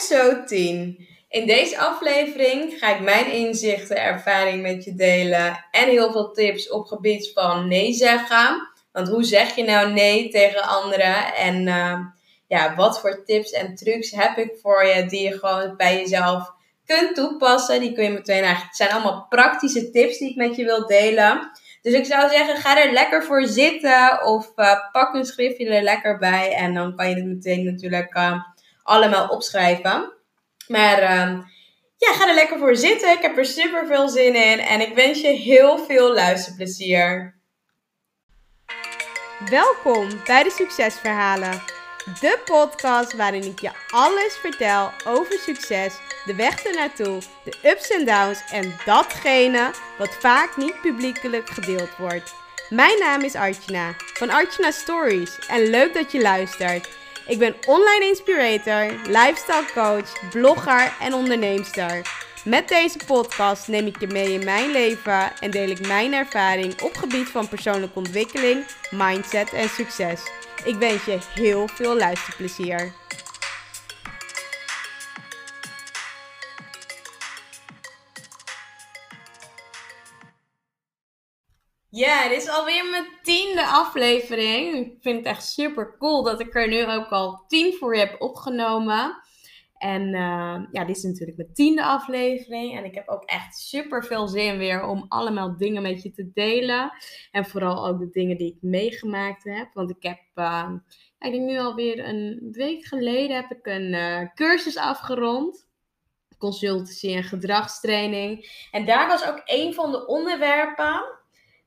episode 10. In deze aflevering ga ik mijn inzichten, ervaring met je delen en heel veel tips op gebied van nee zeggen. Want hoe zeg je nou nee tegen anderen? En uh, ja, wat voor tips en trucs heb ik voor je die je gewoon bij jezelf kunt toepassen? Die kun je meteen eigenlijk. Het zijn allemaal praktische tips die ik met je wil delen. Dus ik zou zeggen, ga er lekker voor zitten of uh, pak een schriftje er lekker bij. En dan kan je het meteen natuurlijk uh, allemaal opschrijven. Maar uh, ja, ga er lekker voor zitten. Ik heb er super veel zin in. En ik wens je heel veel luisterplezier. Welkom bij de Succesverhalen. De podcast waarin ik je alles vertel over succes, de weg ernaartoe, de ups en downs en datgene wat vaak niet publiekelijk gedeeld wordt. Mijn naam is Archana van Archana Stories en leuk dat je luistert. Ik ben online inspirator, lifestyle coach, blogger en onderneemster. Met deze podcast neem ik je mee in mijn leven en deel ik mijn ervaring op gebied van persoonlijke ontwikkeling, mindset en succes. Ik wens je heel veel luisterplezier. Ja, dit is alweer mijn tiende aflevering. Ik vind het echt super cool dat ik er nu ook al tien voor heb opgenomen. En uh, ja, dit is natuurlijk mijn tiende aflevering. En ik heb ook echt super veel zin weer om allemaal dingen met je te delen. En vooral ook de dingen die ik meegemaakt heb. Want ik heb, uh, ik denk nu alweer een week geleden heb ik een uh, cursus afgerond. Consultancy en gedragstraining. En daar was ook een van de onderwerpen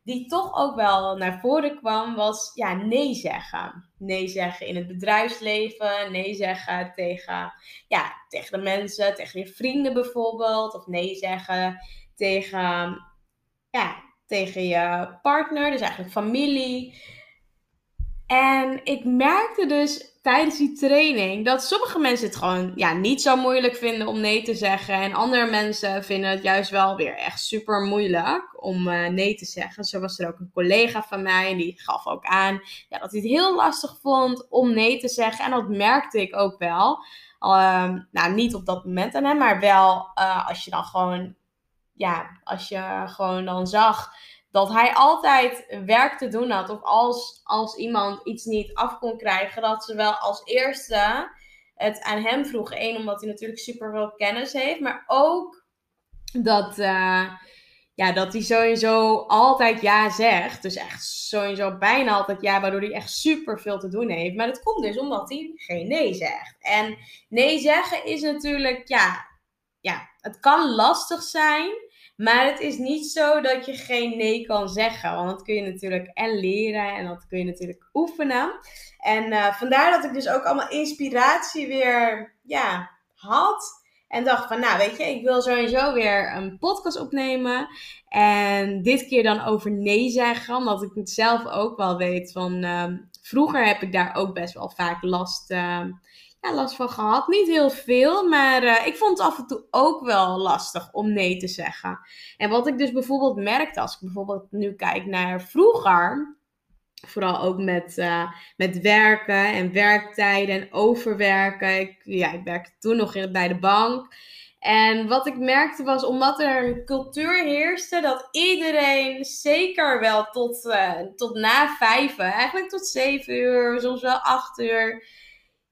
die toch ook wel naar voren kwam, was ja, nee zeggen. Nee zeggen in het bedrijfsleven, nee zeggen tegen, ja, tegen de mensen, tegen je vrienden bijvoorbeeld, of nee zeggen tegen, ja, tegen je partner, dus eigenlijk familie. En ik merkte dus tijdens die training dat sommige mensen het gewoon ja, niet zo moeilijk vinden om nee te zeggen. En andere mensen vinden het juist wel weer echt super moeilijk om uh, nee te zeggen. Zo was er ook een collega van mij die gaf ook aan ja, dat hij het heel lastig vond om nee te zeggen. En dat merkte ik ook wel. Uh, nou, niet op dat moment aan hem, maar wel uh, als je dan gewoon, ja, als je gewoon dan zag dat hij altijd werk te doen had. Of als, als iemand iets niet af kon krijgen, dat ze wel als eerste het aan hem vroegen. Eén, omdat hij natuurlijk super veel kennis heeft. Maar ook dat, uh, ja, dat hij sowieso altijd ja zegt. Dus echt sowieso bijna altijd ja, waardoor hij echt super veel te doen heeft. Maar dat komt dus omdat hij geen nee zegt. En nee zeggen is natuurlijk, ja, ja het kan lastig zijn. Maar het is niet zo dat je geen nee kan zeggen. Want dat kun je natuurlijk en leren en dat kun je natuurlijk oefenen. En uh, vandaar dat ik dus ook allemaal inspiratie weer ja, had. En dacht van, nou weet je, ik wil sowieso weer een podcast opnemen. En dit keer dan over nee zeggen. Omdat ik het zelf ook wel weet van... Uh, vroeger heb ik daar ook best wel vaak last... Uh, last van gehad. Niet heel veel, maar uh, ik vond het af en toe ook wel lastig om nee te zeggen. En wat ik dus bijvoorbeeld merkte, als ik bijvoorbeeld nu kijk naar vroeger, vooral ook met, uh, met werken en werktijden en overwerken. Ik, ja, ik werkte toen nog bij de bank. En wat ik merkte was, omdat er een cultuur heerste, dat iedereen zeker wel tot, uh, tot na vijf, eigenlijk tot zeven uur, soms wel acht uur,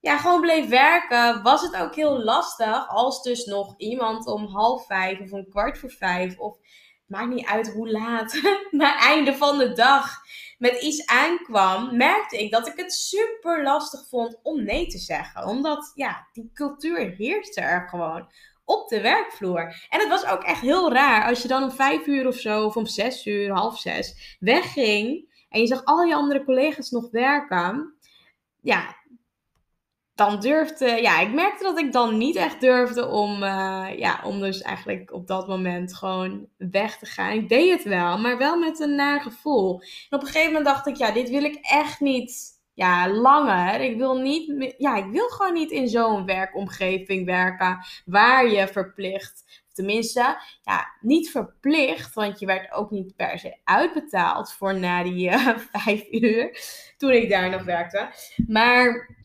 ja, gewoon bleef werken, was het ook heel lastig als dus nog iemand om half vijf of een kwart voor vijf of maakt niet uit hoe laat, na einde van de dag met iets aankwam, merkte ik dat ik het super lastig vond om nee te zeggen. Omdat, ja, die cultuur heerste er gewoon op de werkvloer. En het was ook echt heel raar als je dan om vijf uur of zo, of om zes uur, half zes, wegging en je zag al je andere collega's nog werken. Ja, dan durfde, ja, ik merkte dat ik dan niet echt durfde om, uh, ja, om dus eigenlijk op dat moment gewoon weg te gaan. Ik deed het wel, maar wel met een naar gevoel. En op een gegeven moment dacht ik, ja, dit wil ik echt niet, ja, langer. Ik wil niet, ja, ik wil gewoon niet in zo'n werkomgeving werken waar je verplicht, tenminste, ja, niet verplicht, want je werd ook niet per se uitbetaald voor na die uh, vijf uur, toen ik daar nog werkte. Maar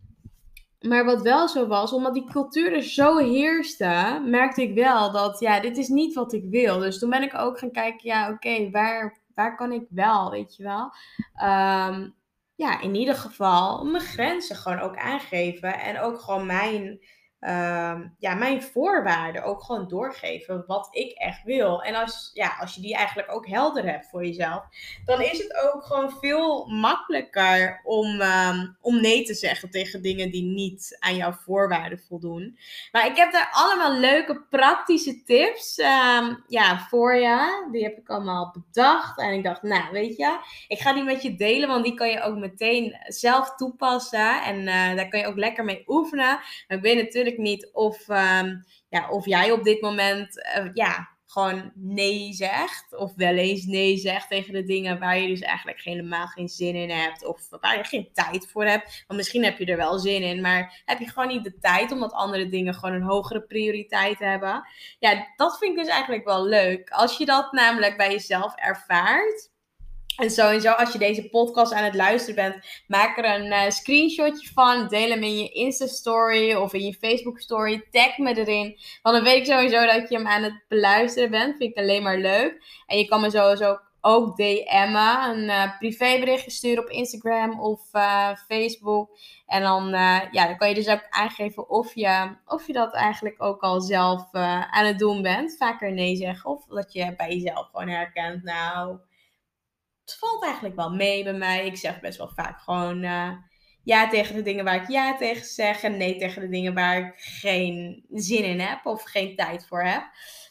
maar wat wel zo was, omdat die cultuur er zo heerste, merkte ik wel dat, ja, dit is niet wat ik wil. Dus toen ben ik ook gaan kijken, ja, oké, waar, waar kan ik wel, weet je wel? Ehm, ja, in ieder geval mijn grenzen gewoon ook aangeven. En ook gewoon mijn Ehm, ja, mijn voorwaarden ook gewoon doorgeven wat ik echt wil. En als, ja, als je die eigenlijk ook helder hebt voor jezelf, dan is het ook gewoon veel makkelijker om, ehm, om nee te zeggen tegen dingen die niet aan jouw voorwaarden voldoen. Maar ik heb daar allemaal leuke praktische tips ehm, ja, voor je. Die heb ik allemaal bedacht. En ik dacht, nou weet je, ik ga die met je delen, want die kan je ook meteen zelf toepassen. En uh, daar kan je ook lekker mee oefenen. Maar ik weet natuurlijk niet of, um, ja, of jij op dit moment uh, ja, gewoon nee zegt. Of wel eens nee zegt tegen de dingen waar je dus eigenlijk helemaal geen zin in hebt. Of waar je geen tijd voor hebt. Want misschien heb je er wel zin in. Maar heb je gewoon niet de tijd omdat andere dingen gewoon een hogere prioriteit hebben. Ja, dat vind ik dus eigenlijk wel leuk. Als je dat namelijk bij jezelf ervaart en sowieso, als je deze podcast aan het luisteren bent, maak er een uh, screenshotje van. Deel hem in je Insta-story of in je Facebook-story. Tag me erin. Want dan weet ik sowieso dat je hem aan het beluisteren bent. Vind ik alleen maar leuk. En je kan me sowieso ook DM'en. Een uh, privéberichtje sturen op Instagram of uh, Facebook. En dan, ja, dan kan je dus ook aangeven of je, of je dat eigenlijk ook al zelf aan het doen bent. Vaker nee zeggen. Of dat je bij jezelf gewoon herkent. Nou het valt eigenlijk wel mee bij mij. Ik zeg best wel vaak gewoon uh, ja tegen de dingen waar ik ja tegen zeg. En nee tegen de dingen waar ik geen zin in heb of geen tijd voor heb.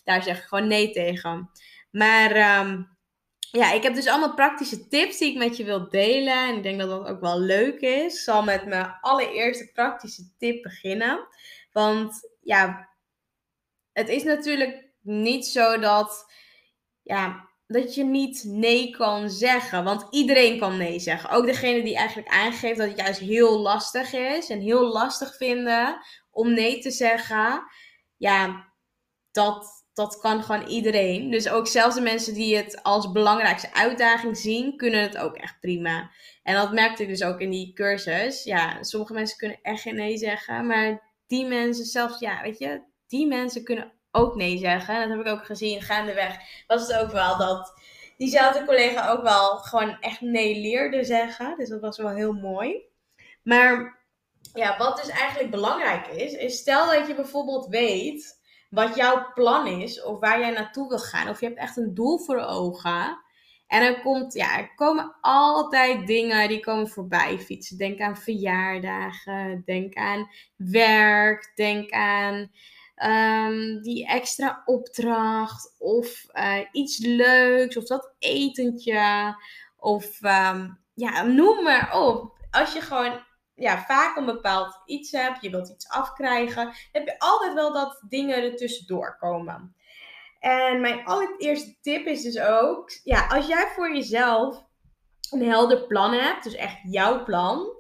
Daar zeg ik gewoon nee tegen. Maar um, ja, ik heb dus allemaal praktische tips die ik met je wil delen. En ik denk dat dat ook wel leuk is. Ik zal met mijn allereerste praktische tip beginnen. Want ja, het is natuurlijk niet zo dat ja, dat je niet nee kan zeggen. Want iedereen kan nee zeggen. Ook degene die eigenlijk aangeeft dat het juist heel lastig is. En heel lastig vinden om nee te zeggen. Ja, dat, dat kan gewoon iedereen. Dus ook zelfs de mensen die het als belangrijkste uitdaging zien, kunnen het ook echt prima. En dat merkte ik dus ook in die cursus. Ja, sommige mensen kunnen echt geen nee zeggen. Maar die mensen zelfs, ja, weet je, die mensen kunnen ook nee zeggen. Dat heb ik ook gezien gaandeweg. Was het ook wel dat diezelfde collega ook wel gewoon echt nee leerde zeggen. Dus dat was wel heel mooi. Maar ja, wat dus eigenlijk belangrijk is, is stel dat je bijvoorbeeld weet wat jouw plan is of waar jij naartoe wil gaan. Of je hebt echt een doel voor ogen. En er, komt, ja, er komen altijd dingen die komen voorbij fietsen. Denk aan verjaardagen, denk aan werk, denk aan um, die extra opdracht of uh, iets leuks of dat etentje of um, ja, noem maar op. Als je gewoon ja, vaak een bepaald iets hebt, je wilt iets afkrijgen, heb je altijd wel dat dingen er tussendoor komen. En mijn allereerste tip is dus ook, ja, als jij voor jezelf een helder plan hebt, dus echt jouw plan,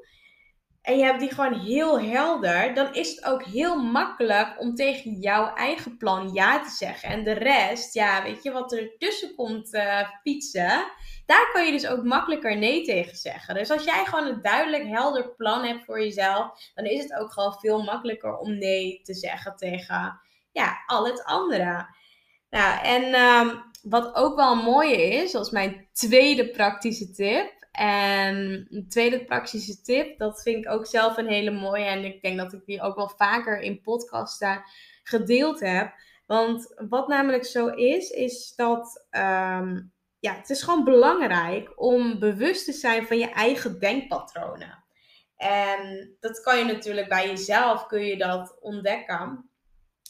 en je hebt die gewoon heel helder, dan is het ook heel makkelijk om tegen jouw eigen plan ja te zeggen. En de rest, ja, weet je, wat er tussen komt uh, fietsen, daar kan je dus ook makkelijker nee tegen zeggen. Dus als jij gewoon een duidelijk helder plan hebt voor jezelf, dan is het ook gewoon veel makkelijker om nee te zeggen tegen, ja, al het andere. Nou, en um, wat ook wel mooi is, als mijn tweede praktische tip, en een tweede praktische tip, dat vind ik ook zelf een hele mooie. En ik denk dat ik die ook wel vaker in podcasten gedeeld heb. Want wat namelijk zo is, is dat um, ja, het is gewoon belangrijk om bewust te zijn van je eigen denkpatronen. En dat kan je natuurlijk bij jezelf, kun je dat ontdekken.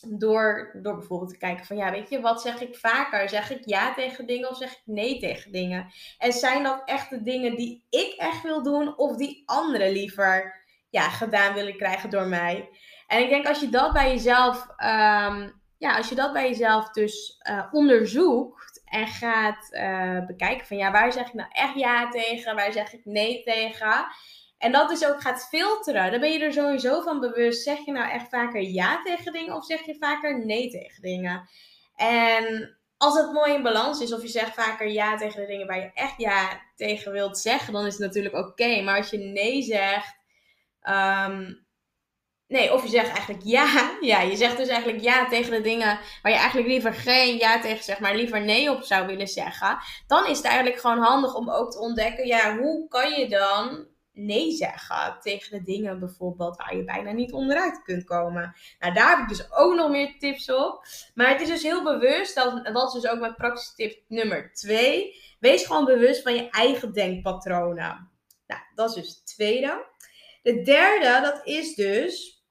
Door, door bijvoorbeeld te kijken van ja, weet je, wat zeg ik vaker? Zeg ik ja tegen dingen of zeg ik nee tegen dingen? En zijn dat echt de dingen die ik echt wil doen of die anderen liever ja, gedaan willen krijgen door mij? En ik denk als je dat bij jezelf, um, ja, als je dat bij jezelf dus uh, onderzoekt en gaat uh, bekijken van ja, waar zeg ik nou echt ja tegen? Waar zeg ik nee tegen? En dat dus ook gaat filteren. Dan ben je er sowieso van bewust. Zeg je nou echt vaker ja tegen dingen of zeg je vaker nee tegen dingen? En als het mooi in balans is, of je zegt vaker ja tegen de dingen waar je echt ja tegen wilt zeggen, dan is het natuurlijk oké. Maar als je nee zegt, um, Nee, of je zegt eigenlijk ja. Ja, je zegt dus eigenlijk ja tegen de dingen waar je eigenlijk liever geen ja tegen zegt, maar liever nee op zou willen zeggen. Dan is het eigenlijk gewoon handig om ook te ontdekken, ja, hoe kan je dan nee zeggen tegen de dingen bijvoorbeeld waar je bijna niet onderuit kunt komen. Nou, daar heb ik dus ook nog meer tips op. Maar het is dus heel bewust, dat, dat is dus ook mijn praktische tip nummer 2. Wees gewoon bewust van je eigen denkpatronen. Nou, dat is dus het tweede. De derde, dat is dus,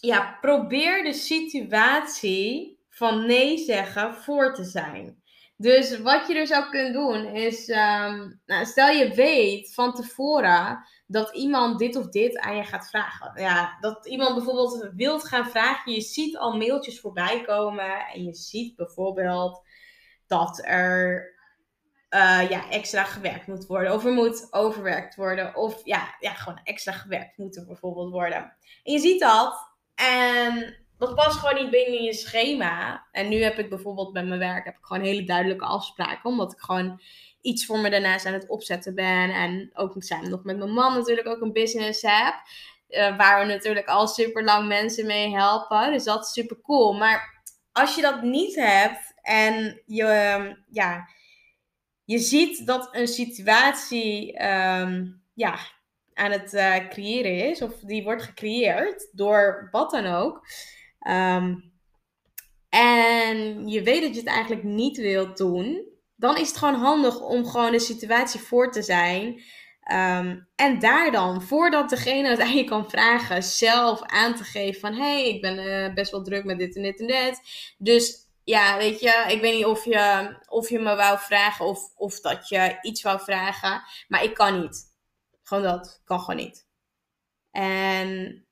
ja, probeer de situatie van nee zeggen voor te zijn. Dus wat je er zou kunnen doen is, ehm, nou, stel je weet van tevoren dat iemand dit of dit aan je gaat vragen. Ja, dat iemand bijvoorbeeld wilt gaan vragen. Je ziet al mailtjes voorbij komen en je ziet bijvoorbeeld dat er uh, ja, extra gewerkt moet worden. Of er moet overwerkt worden. Of ja, ja, gewoon extra gewerkt moet er bijvoorbeeld worden. En je ziet dat. En dat past gewoon niet binnen je schema. En nu heb ik bijvoorbeeld bij mijn werk heb ik gewoon hele duidelijke afspraken. Omdat ik gewoon iets voor me daarnaast aan het opzetten ben. En ook samen nog met mijn man natuurlijk ook een business heb. Uh, waar we natuurlijk al super lang mensen mee helpen. Dus dat is super cool. Maar als je dat niet hebt en je, ja, je ziet dat een situatie um, ja, aan het uh, creëren is, of die wordt gecreëerd door wat dan ook. Um, en je weet dat je het eigenlijk niet wilt doen, dan is het gewoon handig om gewoon de situatie voor te zijn. Um, en daar dan, voordat degene het aan je kan vragen, zelf aan te geven van... hé, hey, ik ben uh, best wel druk met dit en dit en dit. Dus ja, weet je, ik weet niet of je, of je me wou vragen of, of dat je iets wou vragen. Maar ik kan niet. Gewoon dat. kan gewoon niet. En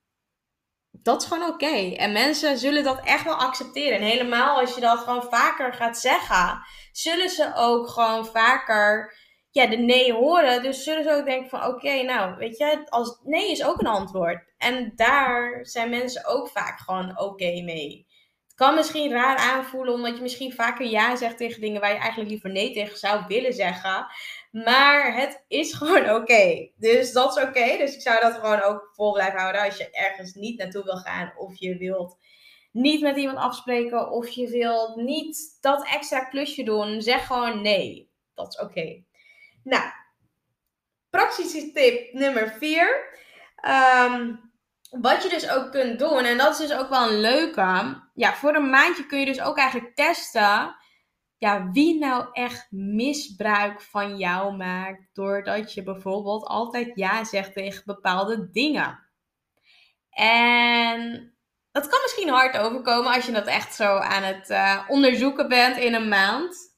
dat is gewoon oké. En mensen zullen dat echt wel accepteren. En helemaal als je dat gewoon vaker gaat zeggen, zullen ze ook gewoon vaker ja, de nee horen. Dus zullen ze ook denken van oké, nou weet je, als nee is ook een antwoord. En daar zijn mensen ook vaak gewoon oké mee kan misschien raar aanvoelen, omdat je misschien vaker ja zegt tegen dingen waar je eigenlijk liever nee tegen zou willen zeggen. Maar het is gewoon oké. Dus dat is oké. Dus ik zou dat gewoon ook vol blijven houden als je ergens niet naartoe wil gaan of je wilt niet met iemand afspreken of je wilt niet dat extra klusje doen. Zeg gewoon nee. Dat is oké. Nou, praktische tip nummer 4. Wat je dus ook kunt doen, en dat is dus ook wel een leuke. Ja, voor een maandje kun je dus ook eigenlijk testen. Ja, wie nou echt misbruik van jou maakt. Doordat je bijvoorbeeld altijd ja zegt tegen bepaalde dingen. En dat kan misschien hard overkomen als je dat echt zo aan het uh, onderzoeken bent in een maand.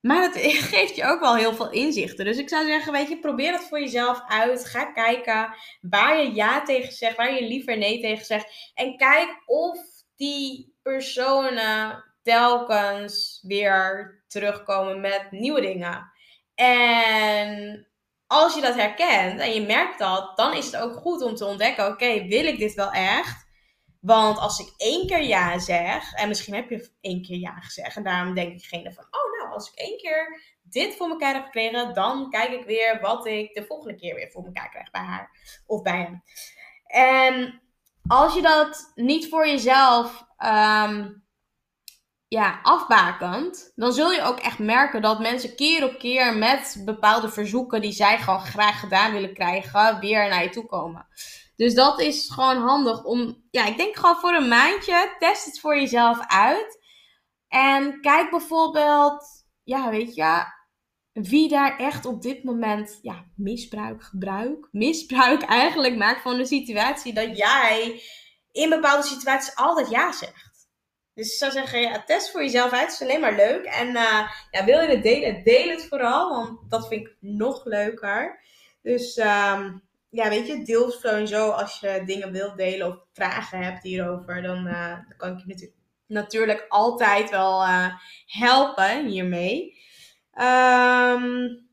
Maar het geeft je ook wel heel veel inzichten. Dus ik zou zeggen, weet je, probeer het voor jezelf uit. Ga kijken waar je ja tegen zegt, waar je liever nee tegen zegt. En kijk of die personen telkens weer terugkomen met nieuwe dingen. En als je dat herkent en je merkt dat, dan is het ook goed om te ontdekken: oké, wil ik dit wel echt? Want als ik één keer ja zeg, en misschien heb je één keer ja gezegd, en daarom denk ik van: oh, als ik één keer dit voor elkaar heb gekregen, dan kijk ik weer wat ik de volgende keer weer voor elkaar krijg bij haar of bij hem. En als je dat niet voor jezelf um, ja, afbakent, dan zul je ook echt merken dat mensen keer op keer met bepaalde verzoeken die zij gewoon graag gedaan willen krijgen, weer naar je toe komen. Dus dat is gewoon handig om, ja, ik denk gewoon voor een maandje, test het voor jezelf uit. En kijk bijvoorbeeld ja, weet je, wie daar echt op dit moment ja, misbruik, gebruik, misbruik eigenlijk maakt van de situatie dat jij in bepaalde situaties altijd ja zegt. Dus ik zou zeggen, ja, test voor jezelf uit. Is alleen maar leuk. En uh, ja, wil je het delen, deel het vooral. Want dat vind ik nog leuker. Dus um, ja, weet je, deel sowieso als je dingen wilt delen of vragen hebt hierover. Dan, dan kan ik je natuurlijk natuurlijk altijd wel uh, helpen hiermee. Um,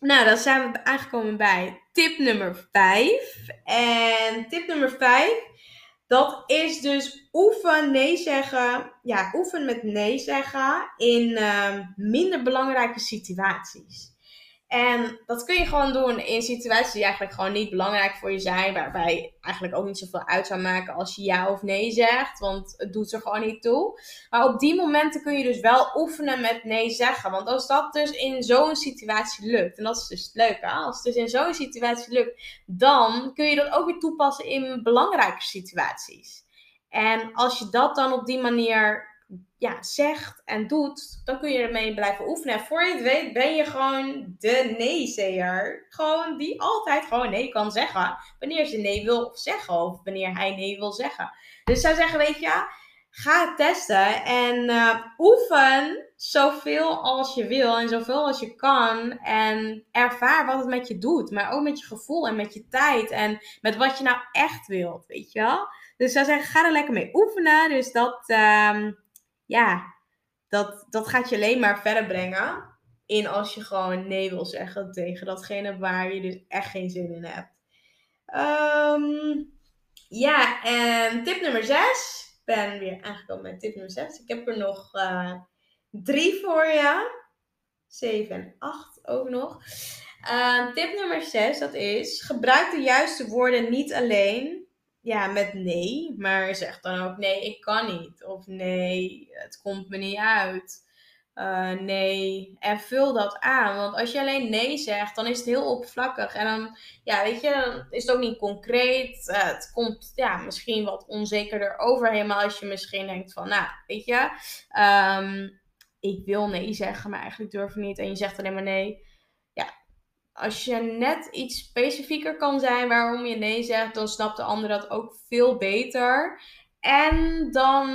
nou, dan zijn we aangekomen bij tip nummer 5. En tip nummer 5, dat is dus oefen nee zeggen. Ja, oefen met nee zeggen in uh, minder belangrijke situaties. En dat kun je gewoon doen in situaties die eigenlijk gewoon niet belangrijk voor je zijn. Waarbij eigenlijk ook niet zoveel uit zou maken als je ja of nee zegt. Want het doet er gewoon niet toe. Maar op die momenten kun je dus wel oefenen met nee zeggen. Want als dat dus in zo'n situatie lukt. En dat is dus het leuke. Als het dus in zo'n situatie lukt. Dan kun je dat ook weer toepassen in belangrijke situaties. En als je dat dan op die manier ja, zegt en doet, dan kun je ermee blijven oefenen. En voor je het weet ben je gewoon de nee-zeer. Gewoon die altijd gewoon nee kan zeggen. Wanneer ze nee wil zeggen of wanneer hij nee wil zeggen. Dus zou zeggen, weet je, ga het testen en uh, oefen zoveel als je wil en zoveel als je kan. En ervaar wat het met je doet. Maar ook met je gevoel en met je tijd en met wat je nou echt wilt, weet je wel. Dus zou zeggen, ga er lekker mee oefenen. Dus dat... Uh, ja, dat, dat gaat je alleen maar verder brengen. In als je gewoon nee wil zeggen tegen datgene waar je dus echt geen zin in hebt. Um, ja, en tip nummer 6. Ik ben weer aangekomen met tip nummer 6. Ik heb er nog uh, drie voor je. 7 en 8 ook nog. Uh, tip nummer 6, dat is gebruik de juiste woorden niet alleen, ja, met nee. Maar zeg dan ook nee, ik kan niet. Of nee, het komt me niet uit. Uh, nee. En vul dat aan. Want als je alleen nee zegt, dan is het heel oppervlakkig. En dan, ja, weet je, dan is het ook niet concreet. Uh, het komt, ja, misschien wat onzekerder over. Helemaal als je misschien denkt van, nou, weet je, um, ik wil nee zeggen, maar eigenlijk durf ik niet. En je zegt alleen maar nee als je net iets specifieker kan zijn waarom je nee zegt, dan snapt de ander dat ook veel beter. En dan,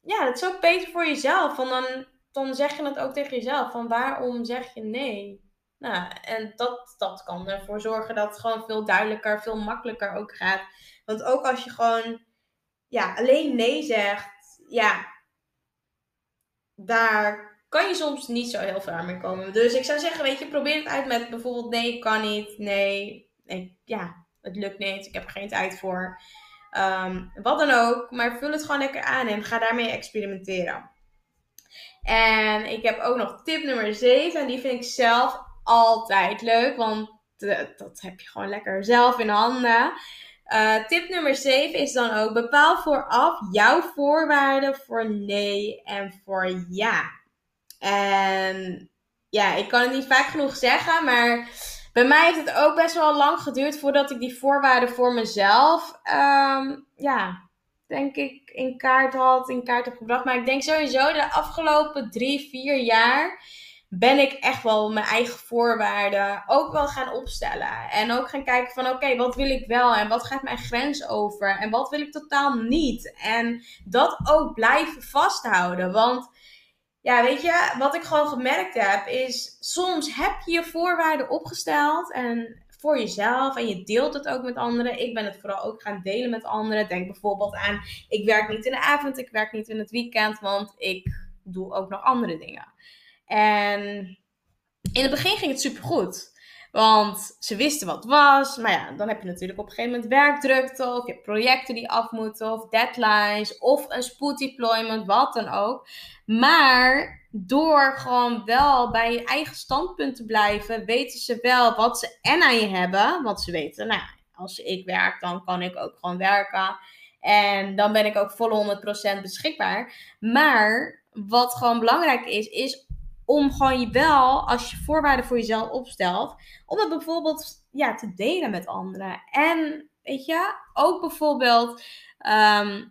ja, het is ook beter voor jezelf. Want dan, dan zeg je het ook tegen jezelf. Van waarom zeg je nee? Nou, en dat, dat kan ervoor zorgen dat het gewoon veel duidelijker, veel makkelijker ook gaat. Want ook als je gewoon, ja, alleen nee zegt, ja, daar kan je soms niet zo heel ver mee komen. Dus ik zou zeggen, weet je, probeer het uit met bijvoorbeeld nee, kan niet, nee, nee ja, het lukt niet, ik heb er geen tijd voor. Ehm, wat dan ook, maar vul het gewoon lekker aan en ga daarmee experimenteren. En ik heb ook nog tip nummer 7 en die vind ik zelf altijd leuk, want dat heb je gewoon lekker zelf in handen. Uh, tip nummer 7 is dan ook bepaal vooraf jouw voorwaarden voor nee en voor ja. En ja, ik kan het niet vaak genoeg zeggen, maar bij mij heeft het ook best wel lang geduurd voordat ik die voorwaarden voor mezelf, um, ja, denk ik, in kaart had, in kaart heb gebracht. Maar ik denk sowieso de afgelopen drie, vier jaar ben ik echt wel mijn eigen voorwaarden ook wel gaan opstellen. En ook gaan kijken van oké, wat wil ik wel en wat gaat mijn grens over en wat wil ik totaal niet. En dat ook blijven vasthouden. Want ja, weet je, wat ik gewoon gemerkt heb, is soms heb je je voorwaarden opgesteld en voor jezelf en je deelt het ook met anderen. Ik ben het vooral ook gaan delen met anderen. Denk bijvoorbeeld aan, ik werk niet in de avond, ik werk niet in het weekend, want ik doe ook nog andere dingen. En in het begin ging het super goed. Want ze wisten wat was. Maar ja, dan heb je natuurlijk op een gegeven moment werkdrukte. Of je hebt projecten die af moeten. Of deadlines. Of een spoeddeployment. Wat dan ook. Maar door gewoon wel bij je eigen standpunt te blijven. Weten ze wel wat ze en aan je hebben. Want ze weten, nou als ik werk, dan kan ik ook gewoon werken. En dan ben ik ook volle 100% beschikbaar. Maar wat gewoon belangrijk is, is om gewoon wel, als je voorwaarden voor jezelf opstelt, om het bijvoorbeeld ja, te delen met anderen. En weet je, ook bijvoorbeeld, ehm,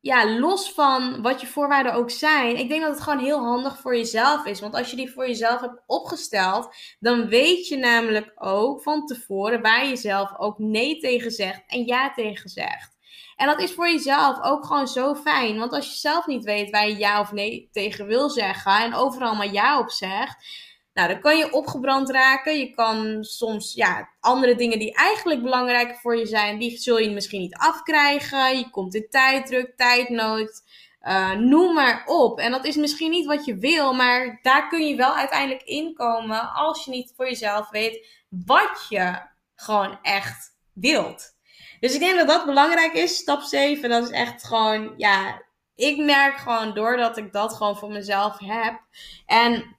ja, los van wat je voorwaarden ook zijn, ik denk dat het gewoon heel handig voor jezelf is. Want als je die voor jezelf hebt opgesteld, dan weet je namelijk ook van tevoren waar je zelf ook nee tegen zegt en ja tegen zegt. En dat is voor jezelf ook gewoon zo fijn. Want als je zelf niet weet waar je ja of nee tegen wil zeggen en overal maar ja op zegt, nou, dan kan je opgebrand raken. Je kan soms, ja, andere dingen die eigenlijk belangrijk voor je zijn, die zul je misschien niet afkrijgen. Je komt in tijddruk, tijdnood. Uh, noem maar op. En dat is misschien niet wat je wil, maar daar kun je wel uiteindelijk inkomen als je niet voor jezelf weet wat je gewoon echt wilt. Dus ik denk dat dat belangrijk is. Stap 7, dat is echt gewoon, ja, ik merk gewoon doordat ik dat gewoon voor mezelf heb. En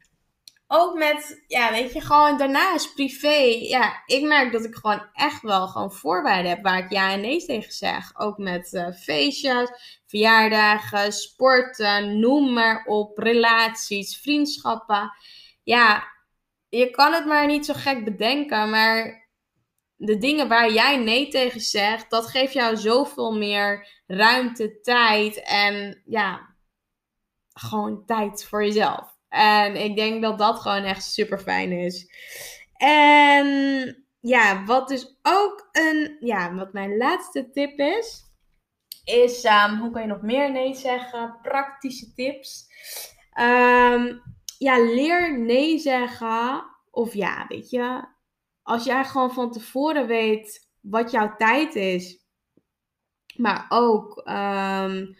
ook met, ja, weet je, gewoon daarnaast privé. Ja, ik merk dat ik gewoon echt wel gewoon voorwaarden heb waar ik ja en nee tegen zeg. Ook met uh, feestjes, verjaardagen, sporten, noem maar op, relaties, vriendschappen. Ja, je kan het maar niet zo gek bedenken, maar de dingen waar jij nee tegen zegt, dat geeft jou zoveel meer ruimte, tijd en ja, gewoon tijd voor jezelf. En ik denk dat dat gewoon echt super fijn is. En ja, wat dus ook een, ja, wat mijn laatste tip is, is um, hoe kan je nog meer nee zeggen? Praktische tips. Um, ja, leer nee zeggen. Of ja, weet je, als jij gewoon van tevoren weet wat jouw tijd is, maar ook um,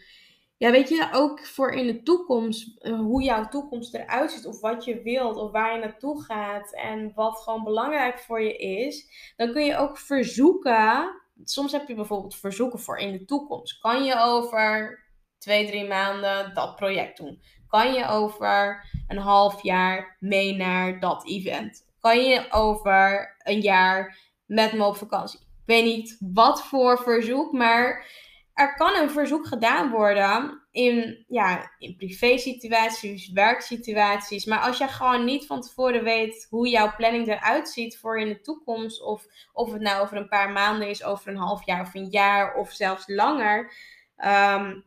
ja, weet je, ook voor in de toekomst, eh, hoe jouw toekomst eruit ziet, of wat je wilt, of waar je naartoe gaat en wat gewoon belangrijk voor je is, dan kun je ook verzoeken. Soms heb je bijvoorbeeld verzoeken voor in de toekomst. Kan je over twee, drie maanden dat project doen? Kan je over een half jaar mee naar dat event? Kan je over een jaar met me op vakantie? Ik weet niet wat voor verzoek, maar er kan een verzoek gedaan worden in, ja, in privé-situaties, werksituaties. Maar als je gewoon niet van tevoren weet hoe jouw planning eruit ziet voor in de toekomst, of of het nou over een paar maanden is, over een half jaar of een jaar of zelfs langer, ehm,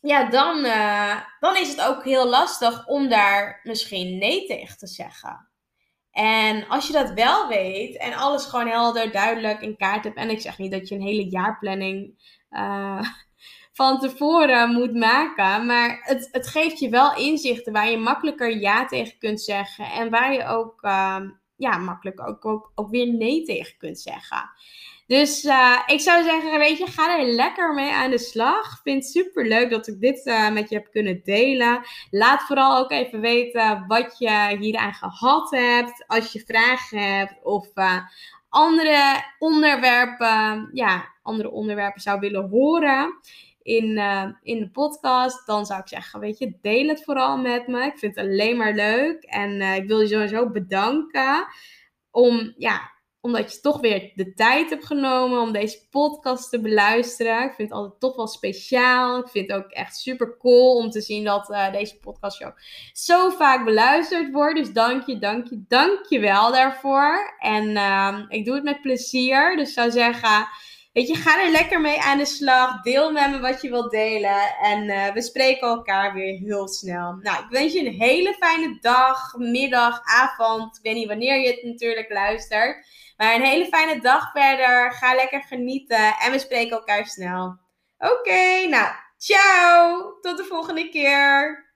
ja, dan, uh, dan is het ook heel lastig om daar misschien nee tegen te zeggen. En als je dat wel weet en alles gewoon helder, duidelijk in kaart hebt. En ik zeg niet dat je een hele jaarplanning uh, van tevoren moet maken. Maar het, het geeft je wel inzichten waar je makkelijker ja tegen kunt zeggen. En waar je ook uh, ja, makkelijk ook, ook, ook weer nee tegen kunt zeggen. Dus uh, ik zou zeggen, weet je, ga er lekker mee aan de slag. Vind het super leuk dat ik dit uh, met je heb kunnen delen. Laat vooral ook even weten wat je hieraan gehad hebt. Als je vragen hebt of uh, andere onderwerpen, ja, andere onderwerpen zou willen horen in, in de podcast, dan zou ik zeggen, weet je, deel het vooral met me. Ik vind het alleen maar leuk en ik wil je sowieso bedanken om, ja, omdat je toch weer de tijd hebt genomen om deze podcast te beluisteren. Ik vind het altijd toch wel speciaal. Ik vind het ook echt super cool om te zien dat uh, deze podcastshow zo vaak beluisterd wordt. Dus dank je, dank je, dank je wel daarvoor. En uh, ik doe het met plezier. Dus zou zeggen, weet je, ga er lekker mee aan de slag. Deel met me wat je wilt delen. En uh, we spreken elkaar weer heel snel. Nou, ik wens je een hele fijne dag, middag, avond. Ik weet niet wanneer je het natuurlijk luistert. Maar een hele fijne dag verder. Ga lekker genieten. En we spreken elkaar snel. Oké, nou, ciao. Tot de volgende keer.